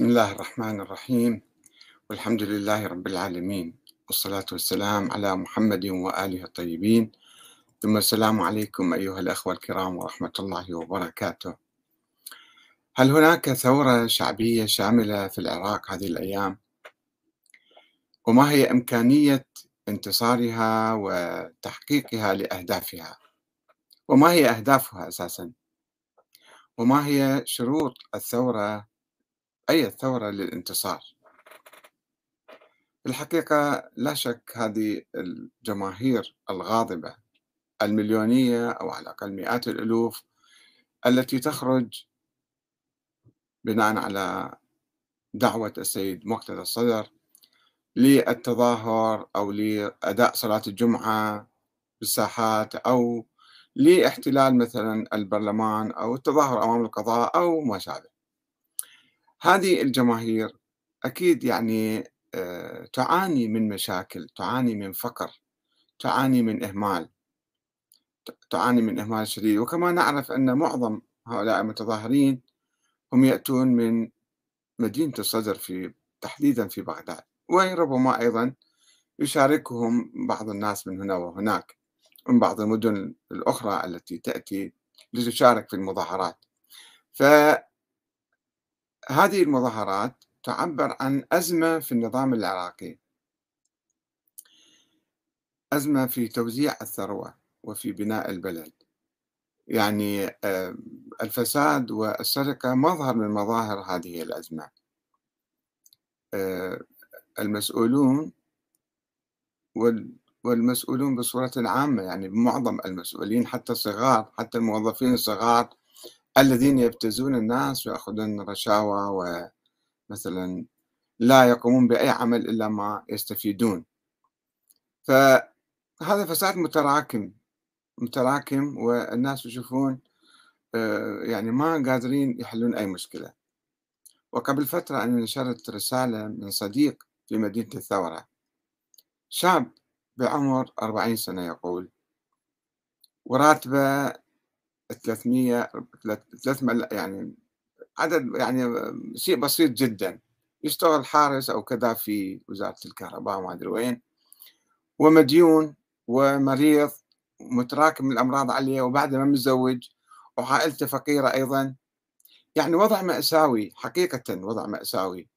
بسم الله الرحمن الرحيم والحمد لله رب العالمين والصلاة والسلام على محمد وآله الطيبين ثم السلام عليكم أيها الأخوة الكرام ورحمة الله وبركاته هل هناك ثورة شعبية شاملة في العراق هذه الأيام؟ وما هي إمكانية انتصارها وتحقيقها لأهدافها؟ وما هي أهدافها أساسا؟ وما هي شروط الثورة أي ثورة للانتصار. الحقيقة لا شك هذه الجماهير الغاضبة المليونية أو على الأقل مئات الألوف التي تخرج بناء على دعوة السيد مقتدى الصدر للتظاهر أو لأداء صلاة الجمعة بالساحات أو لإحتلال مثلا البرلمان أو التظاهر أمام القضاء أو ما شابه. هذه الجماهير أكيد يعني آه، تعاني من مشاكل تعاني من فقر تعاني من إهمال تعاني من إهمال شديد. وكما نعرف أن معظم هؤلاء المتظاهرين هم يأتون من مدينة الصدر في تحديدا في بغداد وربما أيضا يشاركهم بعض الناس من هنا وهناك من بعض المدن الأخرى التي تأتي لتشارك في المظاهرات. ف هذه المظاهرات تعبر عن أزمة في النظام العراقي. أزمة في توزيع الثروة وفي بناء البلد. يعني آه، الفساد والسرقة مظهر من مظاهر هذه الأزمة. آه، المسؤولون والمسؤولون بصورة عامة يعني معظم المسؤولين حتى الصغار حتى الموظفين الصغار الذين يبتزون الناس ويأخذون رشاوى ومثلا لا يقومون بأي عمل إلا ما يستفيدون. فهذا فساد متراكم متراكم والناس يشوفون آه، يعني ما قادرين يحلون أي مشكلة. وقبل فترة أنا نشرت رسالة من صديق في مدينة الثورة شاب بعمر أربعين سنة يقول وراتبة 300 300 يعني عدد يعني شيء بسيط جدا. يشتغل حارس أو كذا في وزارة الكهرباء ما أدري وين. ومديون ومريض متراكم الأمراض عليه وبعد ما متزوج وعائلته فقيرة أيضا. يعني وضع مأساوي حقيقة وضع مأساوي.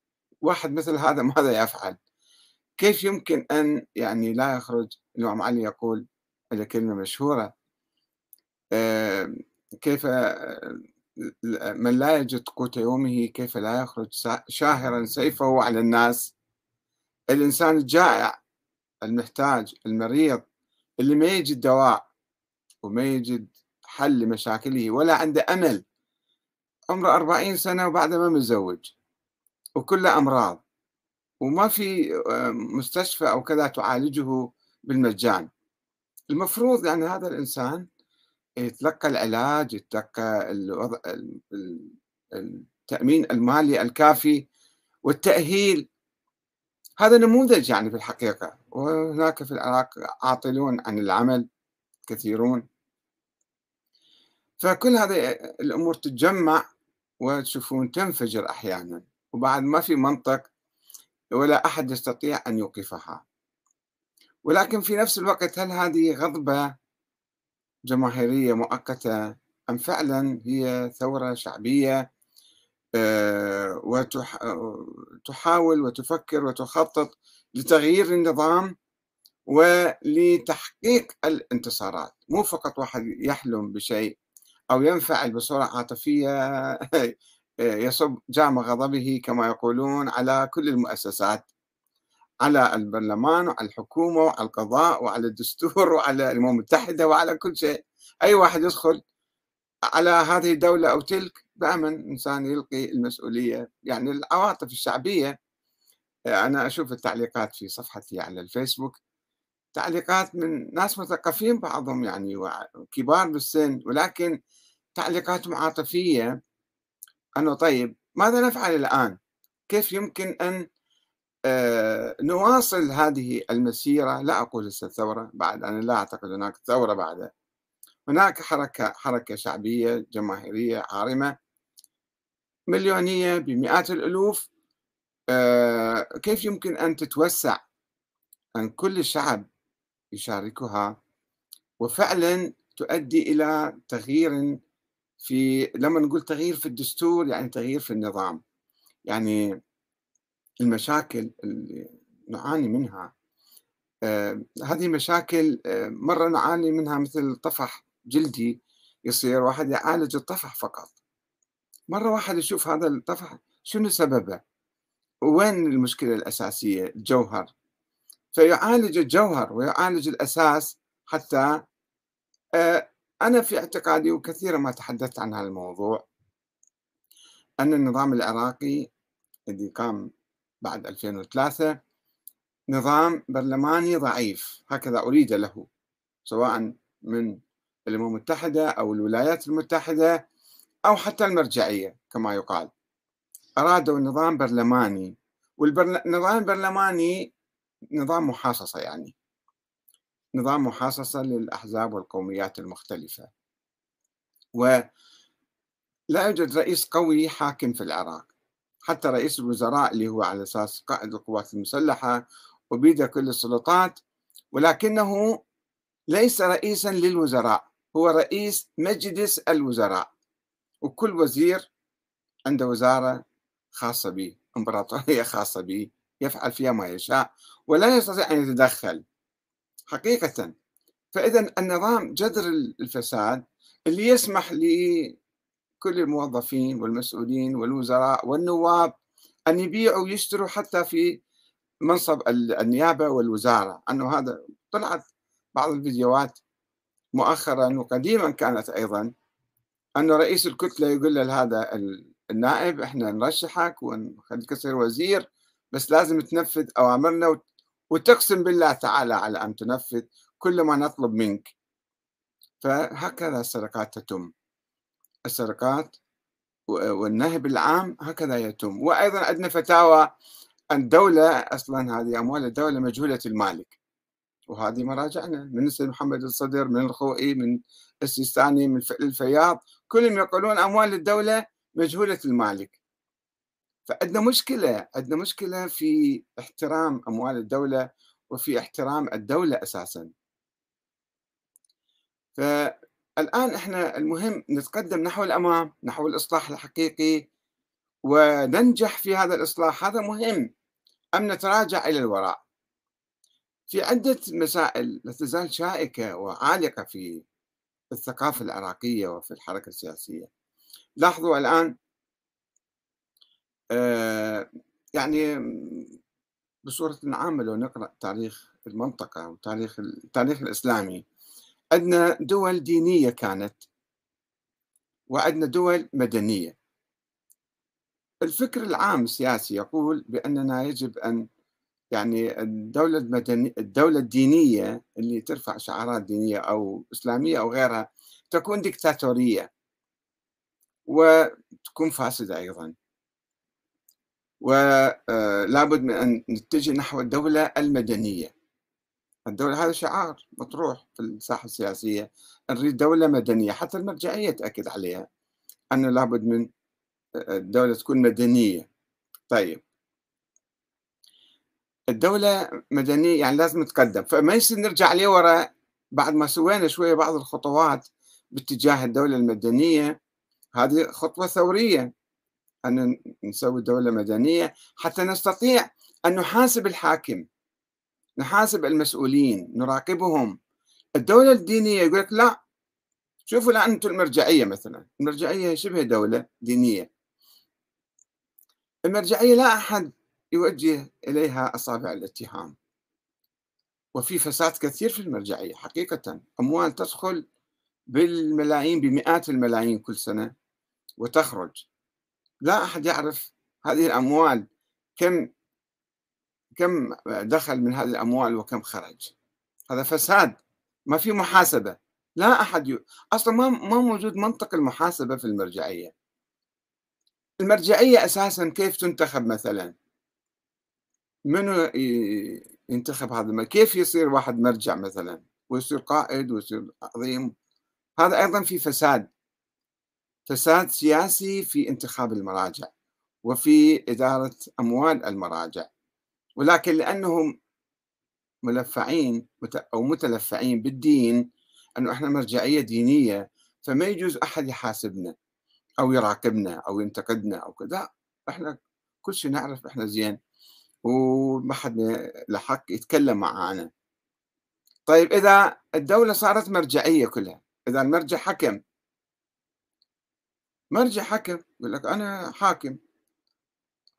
واحد مثل هذا ماذا يفعل؟ كيف يمكن أن يعني لا يخرج؟ الإمام علي يقول هذه كلمة مشهورة كيف من لا يجد قوت يومه كيف لا يخرج شاهرا سيفه على الناس. الإنسان الجائع المحتاج المريض اللي ما يجد دواء وما يجد حل لمشاكله ولا عنده أمل. عمره أربعين سنة وبعد ما متزوج. وكله أمراض. وما في مستشفى أو كذا تعالجه بالمجان. المفروض يعني هذا الإنسان يتلقى العلاج يتلقى الوضع التأمين المالي الكافي والتأهيل. هذا نموذج يعني في الحقيقة وهناك في العراق عاطلون عن العمل كثيرون. فكل هذه الأمور تتجمع وتشوفون تنفجر أحيانا وبعد ما في منطق ولا أحد يستطيع أن يوقفها. ولكن في نفس الوقت هل هذه غضبة؟ جماهيرية مؤقتة أم فعلا هي ثورة شعبية آه، وتحاول وتفكر وتخطط لتغيير النظام ولتحقيق الانتصارات. مو فقط واحد يحلم بشيء أو ينفعل بصورة عاطفية يصب جام غضبه كما يقولون على كل المؤسسات. على البرلمان وعلى الحكومة وعلى القضاء وعلى الدستور وعلى الأمم المتحدة وعلى كل شيء. أي واحد يدخل على هذه الدولة أو تلك دائما إنسان يلقي المسؤولية. يعني العواطف الشعبية أنا أشوف التعليقات في صفحتي على الفيسبوك تعليقات من ناس مثقفين بعضهم يعني وكبار بالسن ولكن تعليقاتهم عاطفية أنه طيب ماذا نفعل الآن؟ كيف يمكن أن نواصل هذه المسيرة. لا أقول لسه ثورة بعد أنا لا أعتقد هناك ثورة بعد. هناك حركة حركة شعبية جماهيرية عارمة مليونية بمئات الألوف. آه، كيف يمكن أن تتوسع؟ أن كل الشعب يشاركها وفعلا تؤدي إلى تغيير في لما نقول تغيير في الدستور يعني تغيير في النظام. يعني المشاكل اللي نعاني منها. آه هذه مشاكل آه مرة نعاني منها مثل طفح جلدي يصير واحد يعالج الطفح فقط. مرة واحد يشوف هذا الطفح شنو سببه؟ وين المشكلة الأساسية؟ الجوهر. فيعالج الجوهر ويعالج الأساس حتى آه أنا في اعتقادي وكثيرا ما تحدثت عن هذا الموضوع أن النظام العراقي الذي قام بعد 2003 نظام برلماني ضعيف هكذا أريد له سواء من الأمم المتحدة أو الولايات المتحدة أو حتى المرجعية كما يقال. أرادوا نظام برلماني والنظام البرلماني نظام محاصصة يعني. نظام محاصصة للأحزاب والقوميات المختلفة. ولا يوجد رئيس قوي حاكم في العراق. حتى رئيس الوزراء اللي هو على أساس قائد القوات المسلحة وبيده كل السلطات ولكنه ليس رئيسا للوزراء هو رئيس مجلس الوزراء وكل وزير عنده وزارة خاصة به إمبراطورية خاصة به يفعل فيها ما يشاء ولا يستطيع أن يتدخل. حقيقة فإذا النظام جذر الفساد اللي يسمح لكل الموظفين والمسؤولين والوزراء والنواب أن يبيعوا ويشتروا حتى في منصب النيابة والوزارة. أنه هذا طلعت بعض الفيديوهات مؤخرا وقديما كانت أيضا أن رئيس الكتلة يقول لهذا النائب إحنا نرشحك ونخليك تصير وزير بس لازم تنفذ أوامرنا وتقسم بالله تعالى على أن تنفذ كل ما نطلب منك. فهكذا السرقات تتم. السرقات والنهب العام هكذا يتم. وأيضا عندنا فتاوى الدولة أصلا هذه أموال الدولة مجهولة المالك. وهذه مراجعنا من السيد محمد الصدر من الخوئي من السيستاني من الفياض. كلهم يقولون أموال الدولة مجهولة المالك. فعندنا مشكلة عندنا مشكلة في احترام أموال الدولة وفي احترام الدولة أساسا. فالآن إحنا المهم نتقدم نحو الأمام نحو الإصلاح الحقيقي وننجح في هذا الإصلاح. هذا مهم. أم نتراجع إلى الوراء؟ في عدة مسائل لا تزال شائكة وعالقة في الثقافة العراقية وفي الحركة السياسية. لاحظوا الآن آه، يعني بصورة عامة لو نقرأ تاريخ المنطقة وتاريخ التاريخ الإسلامي عندنا دول دينية كانت وعندنا دول مدنية. الفكر العام السياسي يقول بأننا يجب أن يعني الدولة المدنية الدولة الدينية اللي ترفع شعارات دينية أو إسلامية أو غيرها تكون ديكتاتورية وتكون فاسدة أيضا. ولا بد من أن نتجه نحو الدولة المدنية. الدولة هذا شعار مطروح في الساحة السياسية نريد دولة مدنية حتى المرجعية تأكد عليها أنه لابد من الدولة تكون مدنية. طيب. الدولة مدنية يعني لازم تقدم فما يصير نرجع لورا بعد ما سوينا شوية بعض الخطوات باتجاه الدولة المدنية. هذه خطوة ثورية أن نسوي دولة مدنية حتى نستطيع أن نحاسب الحاكم. نحاسب المسؤولين نراقبهم. الدولة الدينية يقول لك لا شوفوا الآن أنتم المرجعية مثلا المرجعية شبه دولة دينية. المرجعية لا أحد يوجه إليها أصابع الاتهام. وفي فساد كثير في المرجعية حقيقة. أموال تدخل بالملايين بمئات الملايين كل سنة وتخرج. لا أحد يعرف هذه الأموال كم كم دخل من هذه الأموال وكم خرج. هذا فساد ما في محاسبة. لا أحد ي... أصلا ما ما موجود منطق المحاسبة في المرجعية. المرجعية أساسا كيف تنتخب مثلا؟ منو ينتخب هذا كيف يصير واحد مرجع مثلا؟ ويصير قائد ويصير عظيم. هذا أيضا في فساد. فساد سياسي في انتخاب المراجع وفي إدارة أموال المراجع. ولكن لأنهم ملفعين أو متلفعين بالدين أنه إحنا مرجعية دينية فما يجوز أحد يحاسبنا أو يراقبنا أو ينتقدنا أو كذا. إحنا كل شيء نعرف إحنا زين وما حد له حق يتكلم معانا. طيب إذا الدولة صارت مرجعية كلها إذا المرجع حكم مرجع حكم يقول لك أنا حاكم.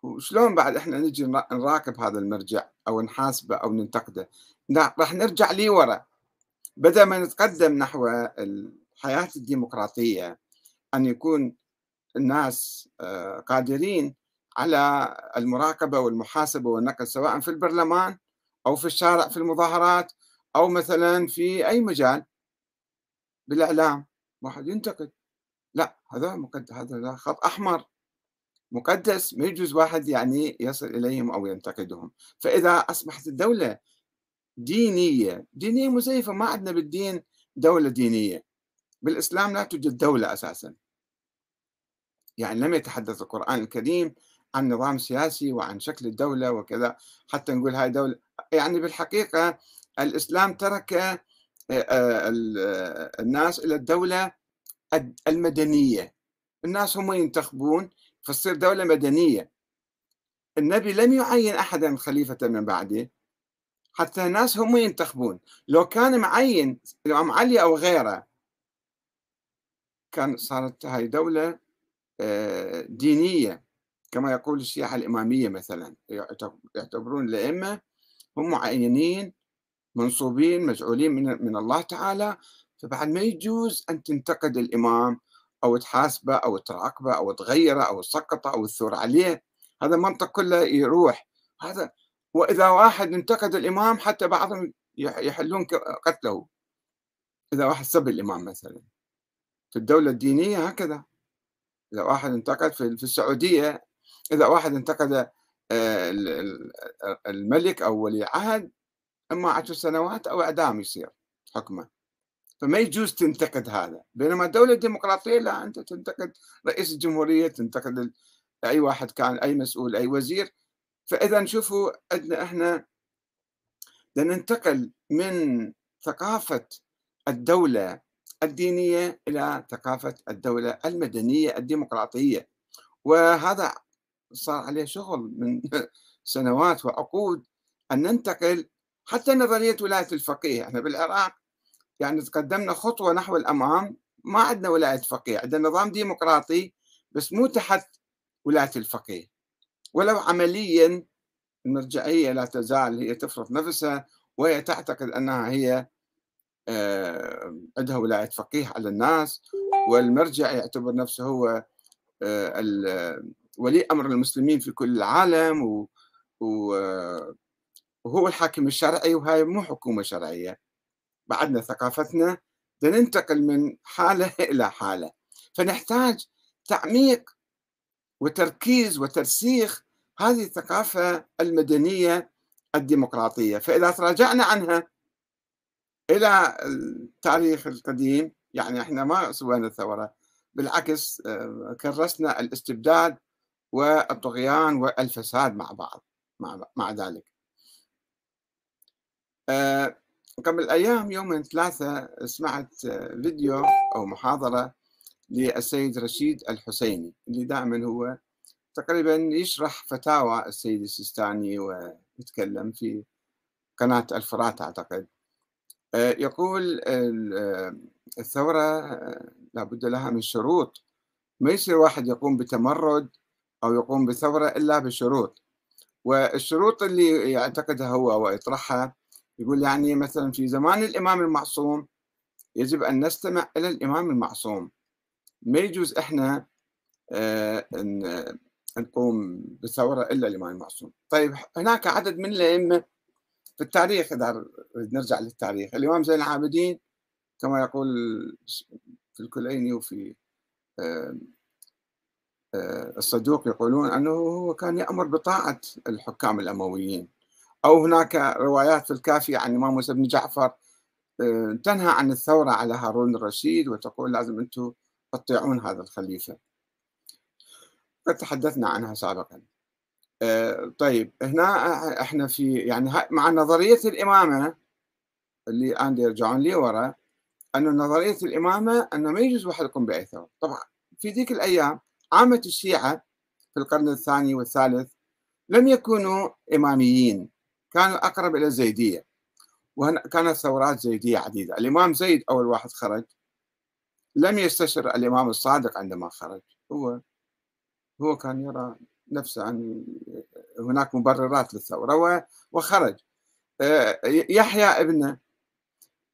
وشلون بعد إحنا نجي نراقب هذا المرجع أو نحاسبه أو ننتقده؟ راح نرجع لي ورا. بدل ما نتقدم نحو الحياة الديمقراطية أن يكون الناس آه، قادرين على المراقبة والمحاسبة والنقد سواء في البرلمان أو في الشارع في المظاهرات أو مثلا في أي مجال. بالإعلام واحد ينتقد. لا هذا مقد... هذا خط أحمر. مقدس ما يجوز واحد يعني يصل إليهم أو ينتقدهم. فإذا أصبحت الدولة دينية دينية مزيفة ما عندنا بالدين دولة دينية. بالإسلام لا توجد دولة أساسا. يعني لم يتحدث القرآن الكريم عن نظام سياسي وعن شكل الدولة وكذا حتى نقول هاي دولة. يعني بالحقيقة الإسلام ترك آه، آه، الناس إلى الدولة المدنية. الناس هم ينتخبون فتصير دولة مدنية. النبي لم يعين أحدا خليفة من بعده حتى الناس هم ينتخبون. لو كان معين الإمام علي أو غيره كان صارت هاي دولة آه، دينية كما يقول الشيعة الإمامية مثلا. يعتبرون الأئمة هم معينين منصوبين مجعولين من, من الله تعالى. فبعد ما يجوز أن تنتقد الإمام أو تحاسبه أو تراقبه أو تغيره أو تسقطه أو تثور عليه هذا المنطق كله يروح. هذا وإذا واحد انتقد الإمام حتى بعضهم يحلون قتله. إذا واحد سب الإمام مثلا. في الدولة الدينية هكذا. إذا واحد انتقد في السعودية إذا واحد انتقد آه، الملك أو ولي عهد إما عشر سنوات أو إعدام يصير حكمه. فما يجوز تنتقد هذا. بينما الدولة الديمقراطية لا أنت تنتقد رئيس الجمهورية تنتقد أي واحد كان أي مسؤول أي وزير. فإذا شوفوا عندنا إحنا ننتقل من ثقافة الدولة الدينية إلى ثقافة الدولة المدنية الديمقراطية. وهذا صار عليه شغل من سنوات وعقود أن ننتقل حتى نظرية ولاية الفقيه. إحنا بالعراق يعني تقدمنا خطوة نحو الأمام ما عندنا ولاية فقيه عندنا نظام ديمقراطي بس مو تحت ولاية الفقيه. ولو عمليا المرجعية لا تزال هي تفرض نفسها وهي تعتقد أنها هي آه، عندها ولاية فقيه على الناس والمرجع يعتبر نفسه هو آه، ولي أمر المسلمين في كل العالم وهو الحاكم الشرعي وهاي مو حكومة شرعية. بعدنا ثقافتنا ننتقل من حالة إلى حالة. فنحتاج تعميق وتركيز وترسيخ هذه الثقافة المدنية الديمقراطية. فإذا تراجعنا عنها إلى التاريخ القديم يعني إحنا ما سوينا الثورة بالعكس آه، كرسنا الاستبداد والطغيان والفساد مع بعض مع, مع ذلك. آه، قبل أيام يومين ثلاثة سمعت فيديو أو محاضرة للسيد رشيد الحسيني اللي دائما هو تقريبا يشرح فتاوى السيد السيستاني ويتكلم في قناة الفرات أعتقد. آه، يقول الثورة آه، لابد لها من شروط. ما يصير واحد يقوم بتمرد أو يقوم بثورة إلا بشروط. والشروط اللي يعتقدها هو ويطرحها يقول يعني مثلا في زمان الإمام المعصوم يجب أن نستمع إلى الإمام المعصوم. ما يجوز إحنا آه، أن نقوم بثورة إلا الإمام المعصوم. طيب هناك عدد من الأئمة في التاريخ إذا نرجع للتاريخ. الإمام زين العابدين كما يقول في الكليني وفي آه، آه، الصدوق يقولون أنه هو كان يأمر بطاعة الحكام الأمويين. أو هناك روايات في عن الإمام موسى بن جعفر آه، تنهى عن الثورة على هارون الرشيد وتقول لازم أنتم تطيعون هذا الخليفة. قد تحدثنا عنها سابقا. آه، طيب هنا إحنا في يعني مع نظرية الإمامة اللي عندي يرجعون لي ورا أنه نظرية الإمامة أنه ما يجوز واحد يقوم بأي ثورة. طبعا في ذيك الأيام عامة الشيعة في القرن الثاني والثالث لم يكونوا إماميين. كانوا أقرب إلى الزيدية وكانت ثورات زيدية عديدة. الإمام زيد أول واحد خرج. لم يستشر الإمام الصادق عندما خرج. هو هو كان يرى نفسه أن هناك مبررات للثورة وخرج. آه، يحيى ابن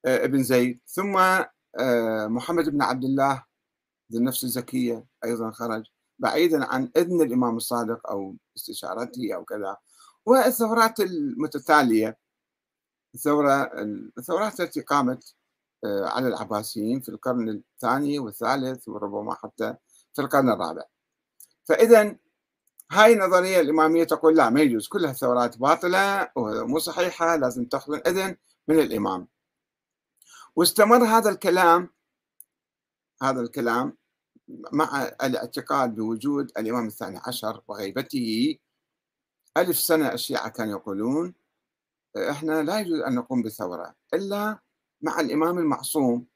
آه، ابن زيد. ثم آه، محمد بن عبد الله ذي النفس الزكية أيضا خرج. بعيدا عن إذن الإمام الصادق أو استشارته أو كذا. والثورات المتتالية. الثورة الثورات التي قامت على العباسيين في القرن الثاني والثالث وربما حتى في القرن الرابع. فإذا هاي النظرية الإمامية تقول لا ما يجوز. كلها ثورات باطلة ومو صحيحة لازم تأخذ إذن من الإمام. واستمر هذا الكلام هذا الكلام مع الاعتقاد بوجود الإمام الثاني عشر وغيبته ألف سنة الشيعة كانوا يقولون إحنا لا يجوز أن نقوم بثورة إلا مع الإمام المعصوم.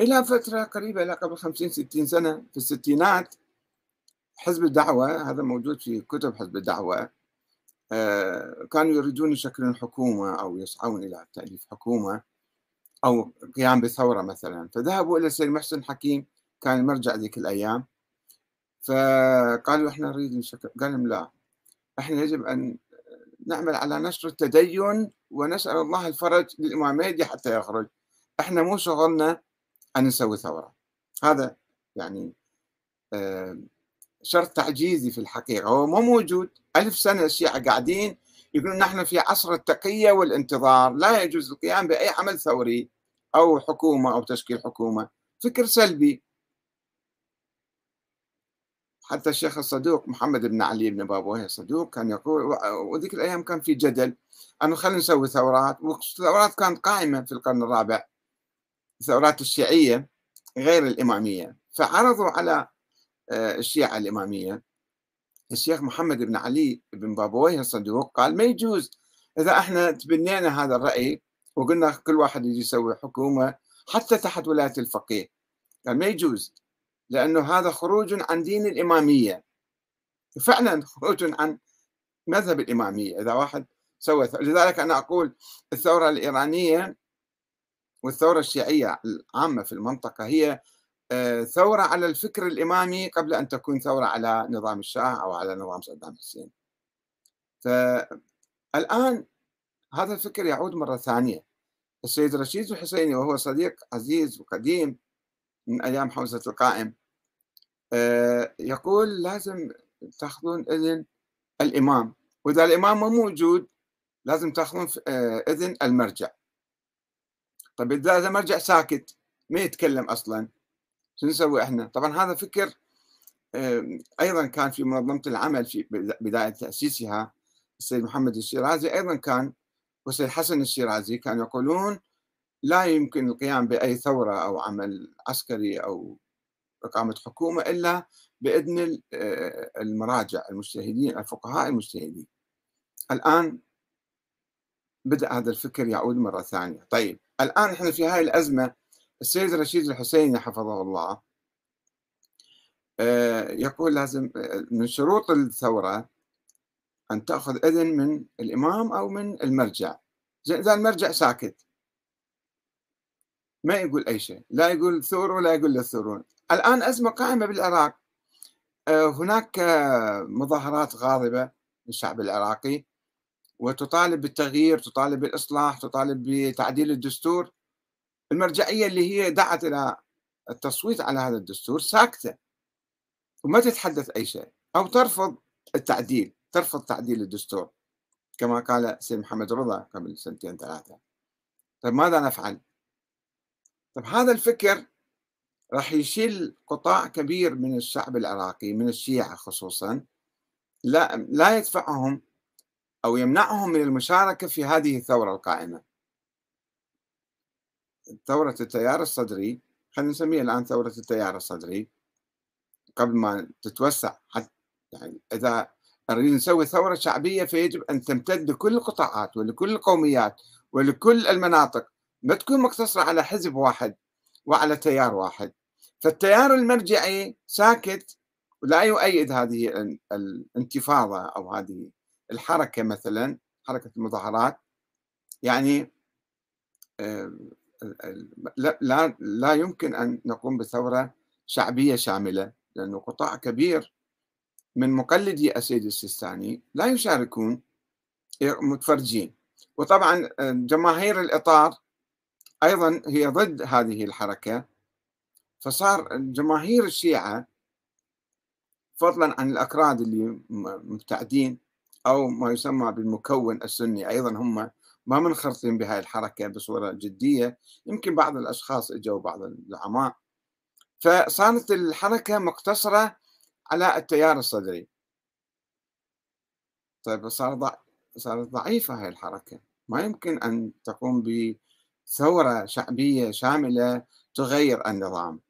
إلى فترة قريبة إلى قبل خمسين ستين سنة في الستينات حزب الدعوة هذا موجود في كتب حزب الدعوة آه، كانوا يريدون يشكلون حكومة أو يسعون إلى تأليف حكومة أو قيام بثورة مثلا. فذهبوا إلى السيد محسن حكيم كان المرجع ذيك الأيام. فقالوا إحنا نريد نشكل قال لهم لا. إحنا يجب أن نعمل على نشر التدين ونسأل الله الفرج للإمام مهدي حتى يخرج. إحنا مو شغلنا أن نسوي ثورة. هذا يعني شرط تعجيزي في الحقيقة. هو مو موجود. ألف سنة الشيعة قاعدين يقولون نحن في عصر التقية والانتظار. لا يجوز القيام بأي عمل ثوري أو حكومة أو تشكيل حكومة. فكر سلبي. حتى الشيخ الصدوق محمد بن علي بن بابويه الصدوق كان يقول وذيك الأيام كان في جدل. أنه خلينا نسوي ثورات والثورات كانت قائمة في القرن الرابع الثورات الشيعية غير الإمامية. فعرضوا على آه، الشيعة الإمامية. الشيخ محمد بن علي بن بابويه الصدوق قال ما يجوز. إذا إحنا تبنينا هذا الرأي وقلنا كل واحد يجي يسوي حكومة حتى تحت ولاية الفقيه قال ما يجوز. لأنه هذا خروج عن دين الإمامية. فعلا خروج عن مذهب الإمامية. إذا واحد سوى لذلك أنا أقول الثورة الإيرانية والثورة الشيعية العامة في المنطقة هي آه، ثورة على الفكر الإمامي قبل أن تكون ثورة على نظام الشاه أو على نظام صدام حسين. فالآن هذا الفكر يعود مرة ثانية. السيد رشيد الحسيني وهو صديق عزيز وقديم من أيام حوزة القائم. آه، يقول لازم تأخذون إذن الإمام. وإذا الإمام مو موجود لازم تأخذون آه، إذن المرجع. طيب إذا المرجع ساكت ما يتكلم أصلا. شو نسوي إحنا؟ طبعا هذا فكر أيضا كان في منظمة العمل في بداية تأسيسها السيد محمد الشيرازي أيضا كان والسيد حسن الشيرازي كانوا يقولون لا يمكن القيام بأي ثورة أو عمل عسكري أو إقامة حكومة إلا بإذن آه، المراجع المجتهدين الفقهاء المجتهدين. الآن بدأ هذا الفكر يعود مرة ثانية، طيب الآن إحنا في هاي الأزمة السيد رشيد الحسيني حفظه الله آه، يقول لازم آه، من شروط الثورة أن تأخذ إذن من الإمام أو من المرجع إذا المرجع ساكت ما يقول أي شيء لا يقول ثوروا ولا يقول لا ثورون الآن أزمة قائمة بالعراق. آه، هناك مظاهرات غاضبة للشعب العراقي وتطالب بالتغيير تطالب بالإصلاح تطالب بتعديل الدستور. المرجعية اللي هي دعت إلى التصويت على هذا الدستور ساكتة وما تتحدث أي شيء. أو ترفض التعديل ترفض تعديل الدستور كما قال سيد محمد رضا قبل سنتين ثلاثة. طيب ماذا نفعل؟ طيب هذا الفكر راح يشيل قطاع كبير من الشعب العراقي من الشيعة خصوصا. لا لا يدفعهم أو يمنعهم من المشاركة في هذه الثورة القائمة. ثورة التيار الصدري خلينا نسميها الآن ثورة التيار الصدري. قبل ما تتوسع حتى يعني إذا نريد نسوي ثورة شعبية فيجب أن تمتد لكل القطاعات ولكل القوميات ولكل المناطق. ما تكون مقتصرة على حزب واحد وعلى تيار واحد. فالتيار المرجعي ساكت ولا يؤيد هذه الانتفاضة أو هذه الحركة مثلا حركة المظاهرات. يعني لا, لا, لا يمكن أن نقوم بثورة شعبية شاملة لأنه قطاع كبير. من مقلدي السيد السيستاني لا يشاركون متفرجين. وطبعا جماهير الإطار أيضا هي ضد هذه الحركة فصار جماهير الشيعة فضلا عن الأكراد اللي مبتعدين أو ما يسمى بالمكون السني أيضا هم ما منخرطين بهاي الحركة بصورة جدية يمكن بعض الأشخاص إجوا بعض الزعماء فصارت الحركة مقتصرة على التيار الصدري. طيب صار ضع... صارت ضعيفة هاي الحركة. ما يمكن أن تقوم بثورة شعبية شاملة تغير النظام.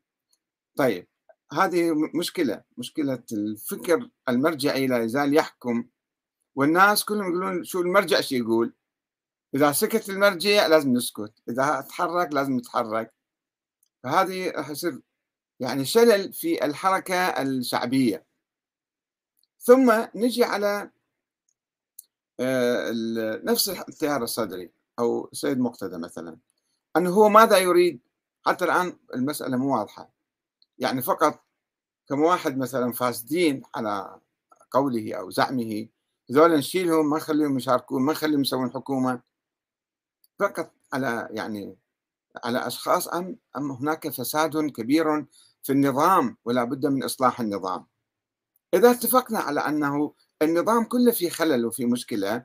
طيب هذه مشكلة مشكلة الفكر المرجعي لا يزال يحكم والناس كلهم يقولون شو المرجع شو يقول؟ إذا سكت المرجع لازم نسكت إذا تحرك لازم نتحرك. فهذه راح يصير يعني شلل في الحركة الشعبية. ثم نجي على آه، نفس التيار الصدري. أو سيد مقتدى مثلا أنه هو ماذا يريد؟ حتى الآن المسألة مو واضحة. يعني فقط كم واحد مثلا فاسدين على قوله أو زعمه هذول نشيلهم ما نخليهم يشاركون ما نخليهم يسوون حكومة. فقط على يعني على أشخاص أم أم هناك فساد كبير في النظام ولا بد من إصلاح النظام. إذا اتفقنا على أنه النظام كله في خلل وفي مشكلة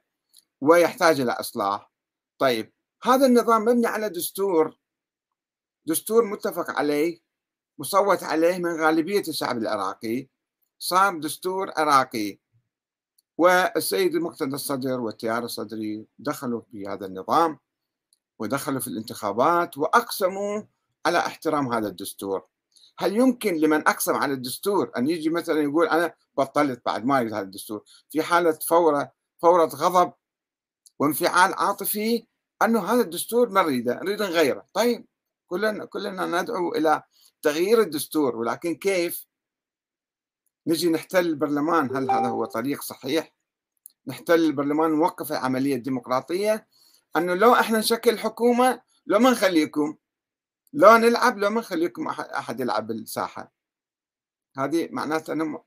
ويحتاج إلى إصلاح طيب هذا النظام مبني على دستور دستور متفق عليه مصوت عليه من غالبية الشعب العراقي صار دستور عراقي. والسيد المقتدى الصدر والتيار الصدري دخلوا في هذا النظام ودخلوا في الانتخابات وأقسموا على احترام هذا الدستور. هل يمكن لمن أقسم على الدستور أن يجي مثلا يقول أنا بطلت بعد ما أريد هذا الدستور؟ في حالة فورة فورة غضب وانفعال عاطفي أنه هذا الدستور ما نريده نريد نغيره. طيب كلنا كلنا ندعو إلى تغيير الدستور ولكن كيف؟ نجي نحتل البرلمان. هل هذا هو طريق صحيح؟ نحتل البرلمان نوقف العملية الديمقراطية أنه لو إحنا نشكل حكومة لو ما نخليكم لو نلعب لو ما نخليكم أحد يلعب بالساحة. هذه معناتها أنه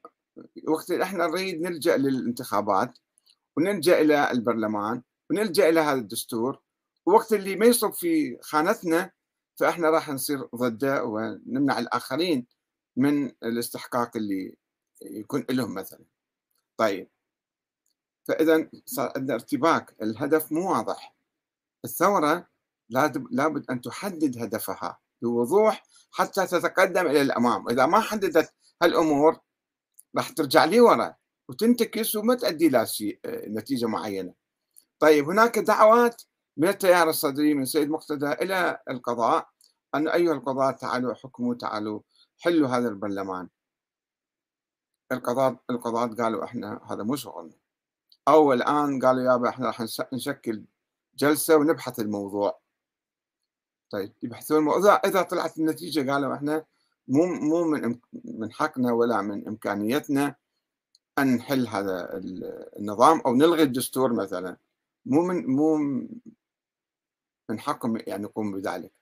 وقت إحنا نريد نلجأ للانتخابات ونلجأ إلى البرلمان. ونلجأ إلى هذا الدستور. وقت اللي ما يصب في خانتنا فإحنا راح نصير ضده ونمنع الآخرين من الاستحقاق اللي يكون لهم مثلا. طيب. فاذا صار عندنا ارتباك. الهدف مو واضح. الثورة لابد أن تحدد هدفها بوضوح حتى تتقدم إلى الأمام. إذا ما حددت هالأمور راح ترجع لي ورا وتنتكس وما تؤدي إلى نتيجة معينة. طيب هناك دعوات من التيار الصدري من سيد مقتدى إلى القضاء. أن أيها القضاة تعالوا حكموا تعالوا حلوا هذا البرلمان. القضاة القضاة قالوا إحنا هذا مو شغلنا. أو الآن قالوا يابا إحنا راح نشكل جلسة ونبحث الموضوع. طيب يبحثون الموضوع. إذا طلعت النتيجة قالوا إحنا مو مو من من حقنا ولا من إمكانيتنا أن نحل هذا النظام أو نلغي الدستور مثلا. مو من مو من حقهم يعني يقوموا بذلك.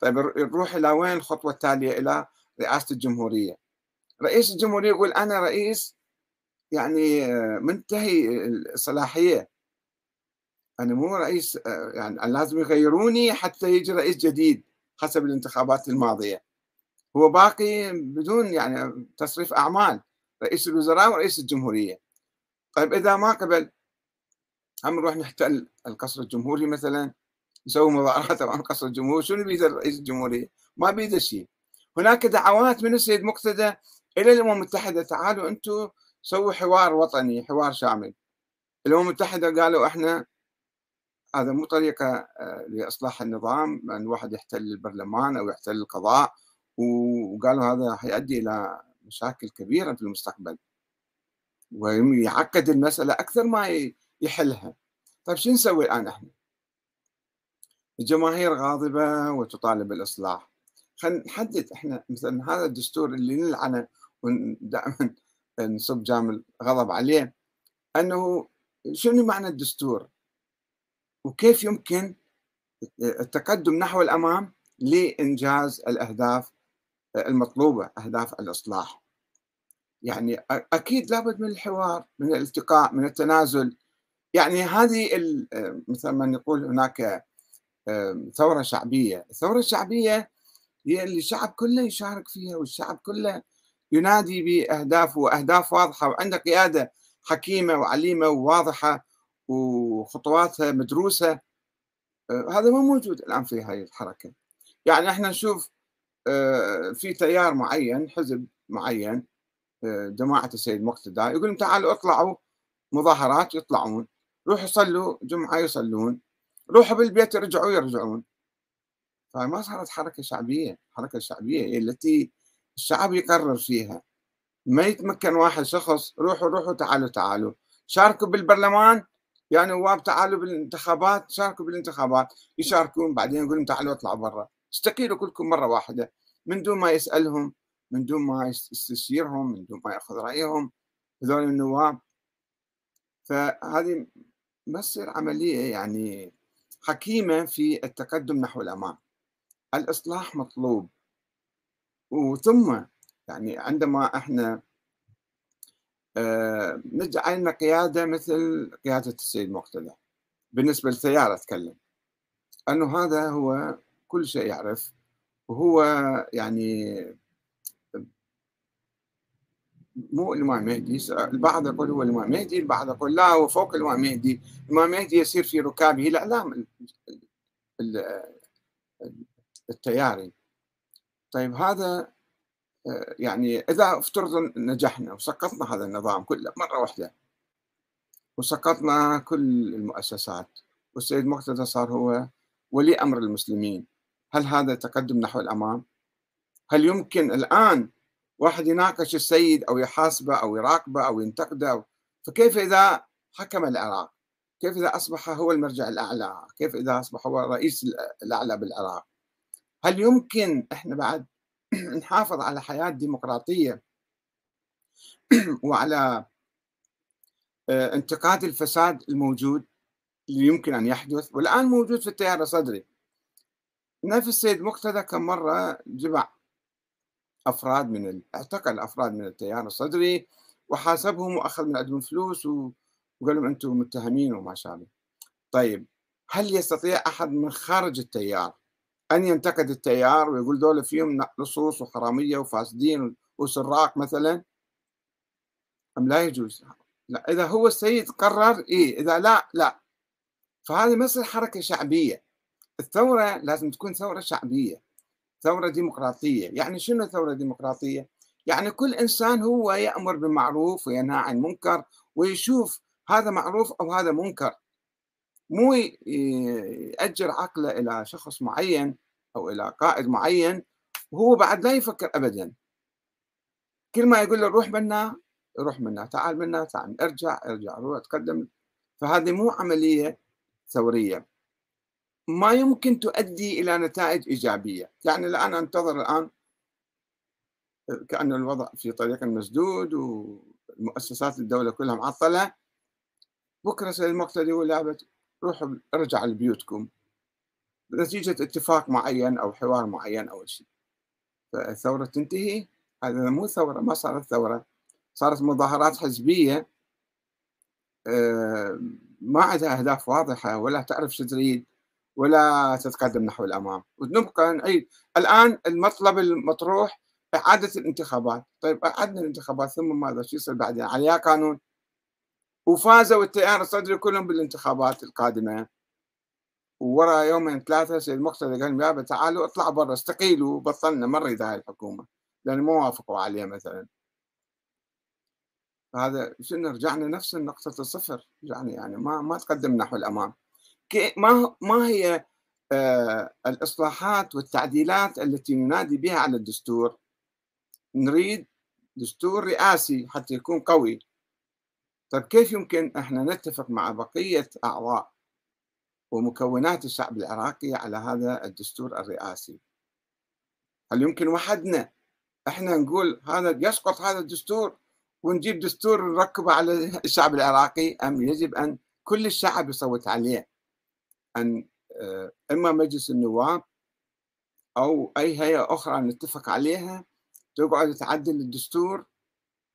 طيب نروح إلى وين الخطوة التالية إلى رئاسة الجمهورية. رئيس الجمهورية يقول أنا رئيس يعني منتهي الصلاحية. أنا مو رئيس يعني لازم يغيروني حتى يجي رئيس جديد حسب الانتخابات الماضية. هو باقي بدون يعني تصريف أعمال رئيس الوزراء ورئيس الجمهورية. طيب إذا ما قبل هم نروح نحتل القصر الجمهوري مثلا نسوي مظاهرات عن قصر الجمهور شنو بيد رئيس الجمهورية؟ ما بيد شيء. هناك دعوات من السيد مقتدى إلى الأمم المتحدة. تعالوا أنتم سووا حوار وطني حوار شامل. الأمم المتحدة قالوا إحنا هذا مو طريقة آه، لإصلاح النظام أن واحد يحتل البرلمان أو يحتل القضاء وقالوا هذا حيؤدي إلى مشاكل كبيرة في المستقبل. ويعقد المسألة أكثر ما يحلها. طيب شو نسوي الآن إحنا؟ الجماهير غاضبة وتطالب بالإصلاح. خلينا نحدد إحنا مثلا هذا الدستور اللي نلعنه ودائما نصب جامل غضب عليه. أنه شنو معنى الدستور؟ وكيف يمكن التقدم نحو الأمام لإنجاز الأهداف المطلوبة أهداف الإصلاح؟ يعني أكيد لابد من الحوار من الالتقاء من التنازل. يعني هذه مثل ما نقول هناك ثورة شعبية. الثورة الشعبية هي اللي الشعب كله يشارك فيها والشعب كله ينادي بأهداف وأهداف واضحة وعنده قيادة حكيمة وعليمة وواضحة وخطواتها مدروسة. آه، هذا ما موجود الآن في هذه الحركة. يعني إحنا نشوف آه، في تيار معين حزب معين آه، جماعة السيد مقتدى يقول تعالوا اطلعوا مظاهرات يطلعون. روحوا صلوا جمعة يصلون. روحوا بالبيت يرجعوا يرجعون. فما صارت حركة شعبية الحركة الشعبية هي التي الشعب يقرر فيها. ما يتمكن واحد شخص روحوا روحوا تعالوا تعالوا. شاركوا بالبرلمان يا يعني نواب تعالوا بالانتخابات شاركوا بالانتخابات. يشاركون بعدين يقولون تعالوا اطلعوا برا. استقيلوا كلكم مرة واحدة. من دون ما يسألهم من دون ما يستشيرهم من دون ما ياخذ رأيهم هذول النواب. فهذه ما تصير عملية يعني حكيمة في التقدم نحو الأمام. الإصلاح مطلوب. وثم يعني عندما إحنا آه، نجعلنا قيادة مثل قيادة السيد مقتدى. بالنسبة للثيار أتكلم. أنه هذا هو كل شيء يعرف. وهو يعني مو الامام مهدي. البعض يقول هو الامام مهدي البعض يقول لا هو فوق الامام مهدي. الامام مهدي يسير في ركابه. الاعلام التياري. طيب هذا آه، يعني إذا افترض نجحنا وسقطنا هذا النظام كله مرة واحدة وسقطنا كل المؤسسات والسيد مقتدى صار هو ولي أمر المسلمين هل هذا تقدم نحو الأمام؟ هل يمكن الآن واحد يناقش السيد أو يحاسبه أو يراقبه أو ينتقده فكيف إذا حكم العراق؟ كيف إذا أصبح هو المرجع الأعلى؟ كيف إذا أصبح هو الرئيس الأعلى بالعراق؟ هل يمكن إحنا بعد نحافظ على حياة ديمقراطية وعلى آه، انتقاد الفساد الموجود اللي يمكن أن يحدث والآن موجود في التيار الصدري نفس السيد مقتدى كم مرة جمع أفراد من اعتقل أفراد من التيار الصدري وحاسبهم وأخذ من عندهم فلوس وقال لهم أنتم متهمين وما شابه طيب هل يستطيع أحد من خارج التيار أن ينتقد التيار ويقول دول فيهم لصوص وحرامية وفاسدين وسراق مثلا؟ أم لا يجوز؟ لا إذا هو السيد قرر إيه إذا لا لا. فهذه مثل حركة شعبية. الثورة لازم تكون ثورة شعبية. ثورة ديمقراطية. يعني شنو ثورة ديمقراطية؟ يعني كل إنسان هو يأمر بالمعروف وينهى عن المنكر ويشوف هذا معروف أو هذا منكر. مو يأجر عقله إلى شخص معين أو إلى قائد معين وهو بعد لا يفكر أبدا. كل ما يقول له روح منا روح منا تعال منا تعال ارجع ارجع روح تقدم. فهذه مو عملية ثورية. ما يمكن تؤدي إلى نتائج إيجابية. يعني الآن أنتظر الآن كأن الوضع في طريق مسدود ومؤسسات الدولة كلها معطلة. بكرة سيد المقتدي ولا روحوا ارجعوا لبيوتكم. نتيجة اتفاق معين أو حوار معين أو شيء. فالثورة تنتهي. هذا مو ثورة ما صارت ثورة. صارت مظاهرات حزبية. آه، ما عندها أهداف واضحة ولا تعرف شو تريد. ولا تتقدم نحو الأمام. ونبقى نعيد الآن المطلب المطروح إعادة الانتخابات. طيب أعدنا الانتخابات ثم ماذا؟ شو يصير بعدين؟ عليها قانون؟ وفازوا التيار الصدري كلهم بالانتخابات القادمة. وورا يومين ثلاثة سيد مقتدى قال يابا تعالوا اطلعوا برا استقيلوا بطلنا مرة إذا هاي الحكومة. لأن ما وافقوا عليها مثلا. هذا شنو رجعنا نفس نقطة الصفر. يعني يعني ما ما تقدم نحو الأمام. ما ما هي آه الإصلاحات والتعديلات التي ننادي بها على الدستور؟ نريد دستور رئاسي حتى يكون قوي. طيب كيف يمكن إحنا نتفق مع بقية أعضاء ومكونات الشعب العراقي على هذا الدستور الرئاسي؟ هل يمكن وحدنا إحنا نقول هذا يسقط هذا الدستور ونجيب دستور نركبه على الشعب العراقي أم يجب أن كل الشعب يصوت عليه؟ أن آه، إما مجلس النواب أو أي هيئة أخرى نتفق عليها تقعد تعدل الدستور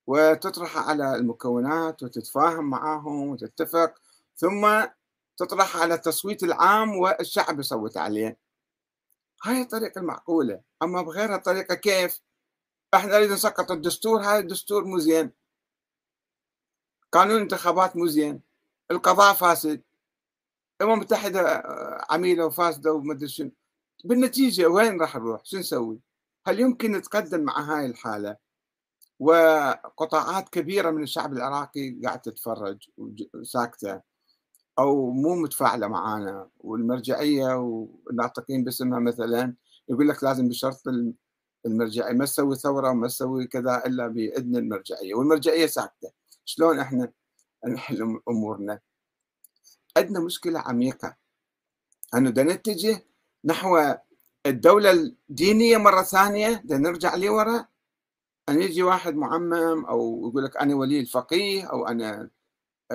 وتطرح على المكونات وتتفاهم معاهم وتتفق ثم تطرح على التصويت العام والشعب يصوت عليه. هاي الطريقة المعقولة. أما بغير الطريقة كيف؟ إحنا نريد نسقط الدستور هذا الدستور مو زين. قانون الانتخابات مو زين. القضاء فاسد. الأمم المتحدة آه، عميلة وفاسدة ومدري شنو. بالنتيجة وين راح نروح؟ شو نسوي؟ هل يمكن نتقدم مع هاي الحالة؟ وقطاعات كبيرة من الشعب العراقي قاعد تتفرج وساكتة أو مو متفاعلة معانا. والمرجعية والناطقين باسمها مثلا يقول لك لازم بشرط المرجعية ما تسوي ثورة وما تسوي كذا إلا بإذن المرجعية. والمرجعية ساكتة. شلون إحنا نحل أمورنا؟ عندنا مشكلة عميقة. أنه بدنا نتجه نحو الدولة الدينية مرة ثانية بدنا نرجع لورا. أن يجي واحد معمم أو يقول لك أنا ولي الفقيه أو أنا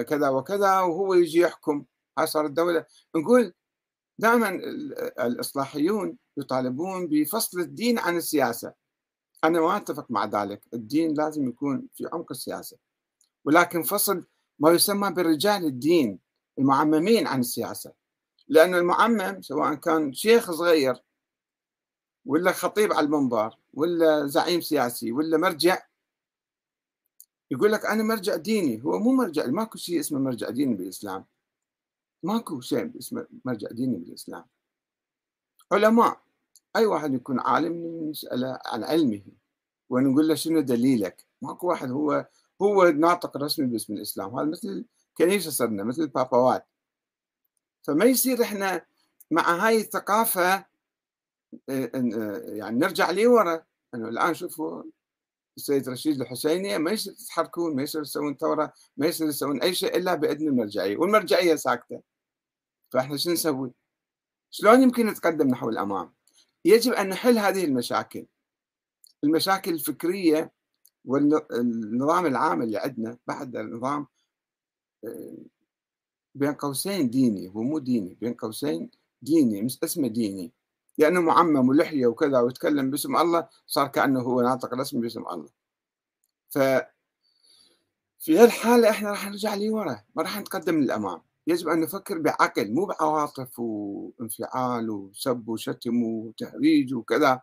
كذا وكذا وهو يجي يحكم. هاي صارت نقول دائما الإصلاحيون يطالبون بفصل الدين عن السياسة. أنا ما أتفق مع ذلك. الدين لازم يكون في عمق السياسة. ولكن فصل ما يسمى برجال الدين. المعممين عن السياسة. لأن المعمم سواء كان شيخ صغير ولا خطيب على المنبر ولا زعيم سياسي ولا مرجع يقول لك أنا مرجع ديني هو مو مرجع ماكو شيء اسمه مرجع ديني بالإسلام. ماكو شيء اسمه مرجع ديني بالإسلام. علماء أي واحد يكون عالم نساله عن علمه ونقول له شنو دليلك؟ ماكو واحد هو هو ناطق رسمي باسم الإسلام. هذا مثل كنيسه صرنا مثل الباباوات. فما يصير إحنا مع هاي الثقافة آه، آه، يعني نرجع لورا. إنه الآن شوفوا السيد رشيد الحسيني ما يصير تتحركون ما يصير تسوون ثورة ما يصير تسوون أي شيء إلا بإذن المرجعية والمرجعية ساكتة. فإحنا شو نسوي؟ شلون يمكن نتقدم نحو الأمام؟ يجب أن نحل هذه المشاكل. المشاكل الفكرية والنظام العام اللي عندنا بعد النظام بين قوسين ديني هو مو ديني بين قوسين ديني مش اسمه ديني. لأنه معمم ولحية وكذا ويتكلم باسم الله صار كأنه هو ناطق رسمي باسم الله. ف في هالحالة إحنا راح نرجع لورا ما راح نتقدم للأمام. يجب أن نفكر بعقل مو بعواطف وانفعال وسب وشتم وتهريج وكذا.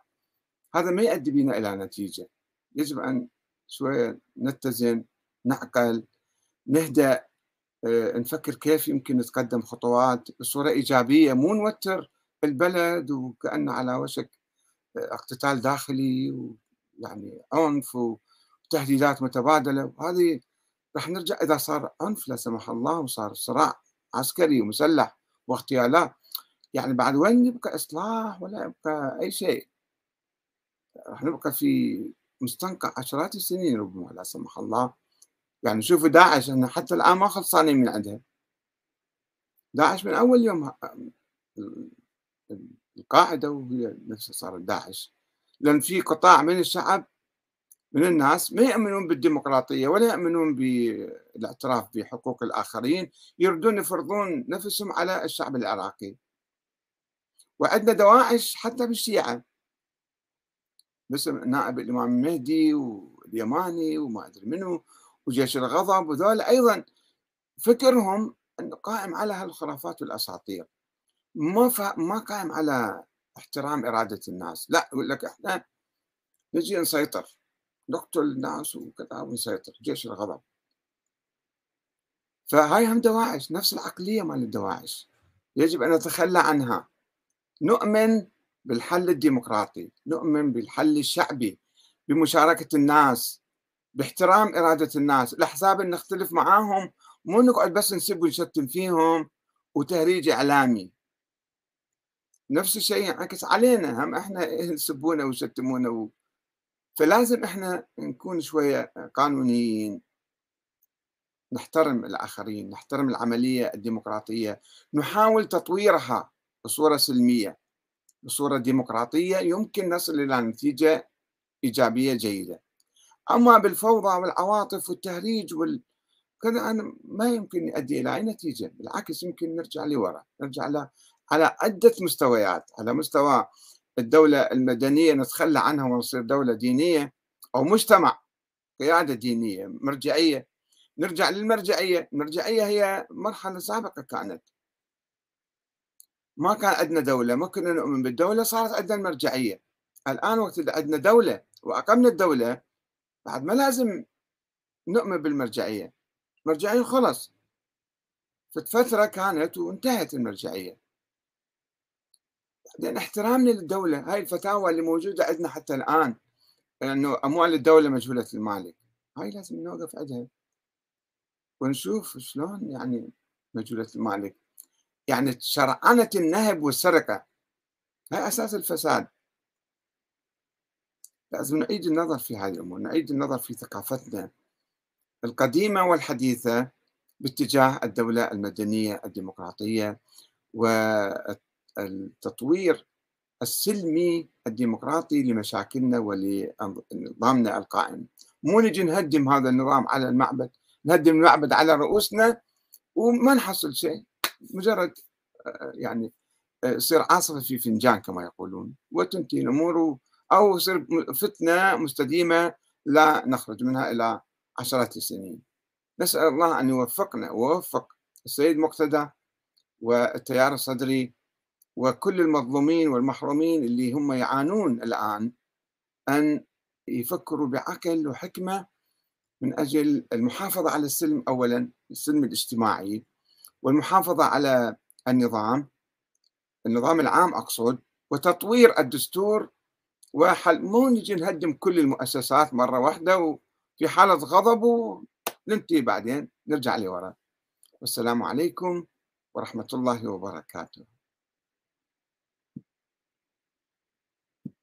هذا ما يؤدي بنا إلى نتيجة. يجب أن شوية نتزن نعقل نهدأ. نفكر كيف يمكن نتقدم خطوات بصورة إيجابية مو نوتر البلد وكأنه على وشك آه، اقتتال داخلي ويعني عنف وتهديدات متبادلة. وهذه راح نرجع إذا صار عنف لا سمح الله وصار صراع عسكري ومسلح واغتيالات. يعني بعد وين يبقى إصلاح ولا يبقى أي شيء؟ راح نبقى في مستنقع عشرات السنين ربما لا سمح الله. يعني شوفوا داعش أن حتى الآن ما خلصانين من عندها داعش من أول يوم القاعدة وهي نفسها صارت داعش. لأن في قطاع من الشعب من الناس ما يؤمنون بالديمقراطية ولا يؤمنون بالاعتراف بحقوق الآخرين يردون يفرضون نفسهم على الشعب العراقي. وعندنا دواعش حتى بالشيعة. باسم نائب الإمام المهدي واليماني وما أدري منو وجيش الغضب وذول أيضا فكرهم أنه قائم على هالخرافات والأساطير. ما ف... ما قائم على احترام إرادة الناس. لا يقول لك إحنا نجي نسيطر. نقتل الناس وكذا ونسيطر. جيش الغضب. فهاي هم دواعش. نفس العقلية مال الدواعش. يجب أن نتخلى عنها. نؤمن بالحل الديمقراطي. نؤمن بالحل الشعبي. بمشاركة الناس. باحترام إرادة الناس. الأحزاب اللي نختلف معاهم مو نقعد بس نسب ونشتم فيهم وتهريج إعلامي. نفس الشيء ينعكس علينا. هم إحنا يسبونا ويشتمونا و... فلازم إحنا نكون شوية قانونيين. نحترم الآخرين نحترم العملية الديمقراطية. نحاول تطويرها بصورة سلمية. بصورة ديمقراطية يمكن نصل إلى نتيجة إيجابية جيدة. أما بالفوضى والعواطف والتهريج وال... كذا أنا ما يمكن يؤدي إلى أي نتيجة؟ بالعكس يمكن نرجع لورا نرجع ل... على عدة مستويات على مستوى الدولة المدنية نتخلى عنها ونصير دولة دينية أو مجتمع قيادة دينية مرجعية. نرجع للمرجعية. المرجعية هي مرحلة سابقة كانت. ما كان عندنا دولة ما كنا نؤمن بالدولة صارت عندنا المرجعية الآن وقت عندنا دولة وأقمنا الدولة بعد ما لازم نؤمن بالمرجعية. مرجعية خلص فترة كانت وانتهت المرجعية. بعدين احترامنا للدولة هاي الفتاوى اللي موجودة عندنا حتى الآن إنه أموال الدولة مجهولة المالك. هاي لازم نوقف عندها. ونشوف شلون يعني مجهولة المالك. يعني شرعنة النهب والسرقة. هاي أساس الفساد. لازم نعيد النظر في هذه الأمور نعيد النظر في ثقافتنا القديمة والحديثة باتجاه الدولة المدنية الديمقراطية والتطوير السلمي الديمقراطي لمشاكلنا ولنظامنا القائم. مو نجي نهدم هذا النظام على المعبد نهدم المعبد على رؤوسنا وما نحصل شيء مجرد آه، يعني آه، يصير عاصفة في فنجان كما يقولون وتنتهي الأمور أو يصير فتنة مستديمة لا نخرج منها إلى عشرات السنين. نسأل الله أن يوفقنا ويوفق السيد مقتدى والتيار الصدري وكل المظلومين والمحرومين اللي هم يعانون الآن أن يفكروا بعقل وحكمة من أجل المحافظة على السلم أولا السلم الاجتماعي والمحافظة على النظام النظام العام أقصد وتطوير الدستور مو نجي نهدم كل المؤسسات مرة واحدة وفي حالة غضب وننتهي بعدين نرجع لورا. والسلام عليكم ورحمة الله وبركاته.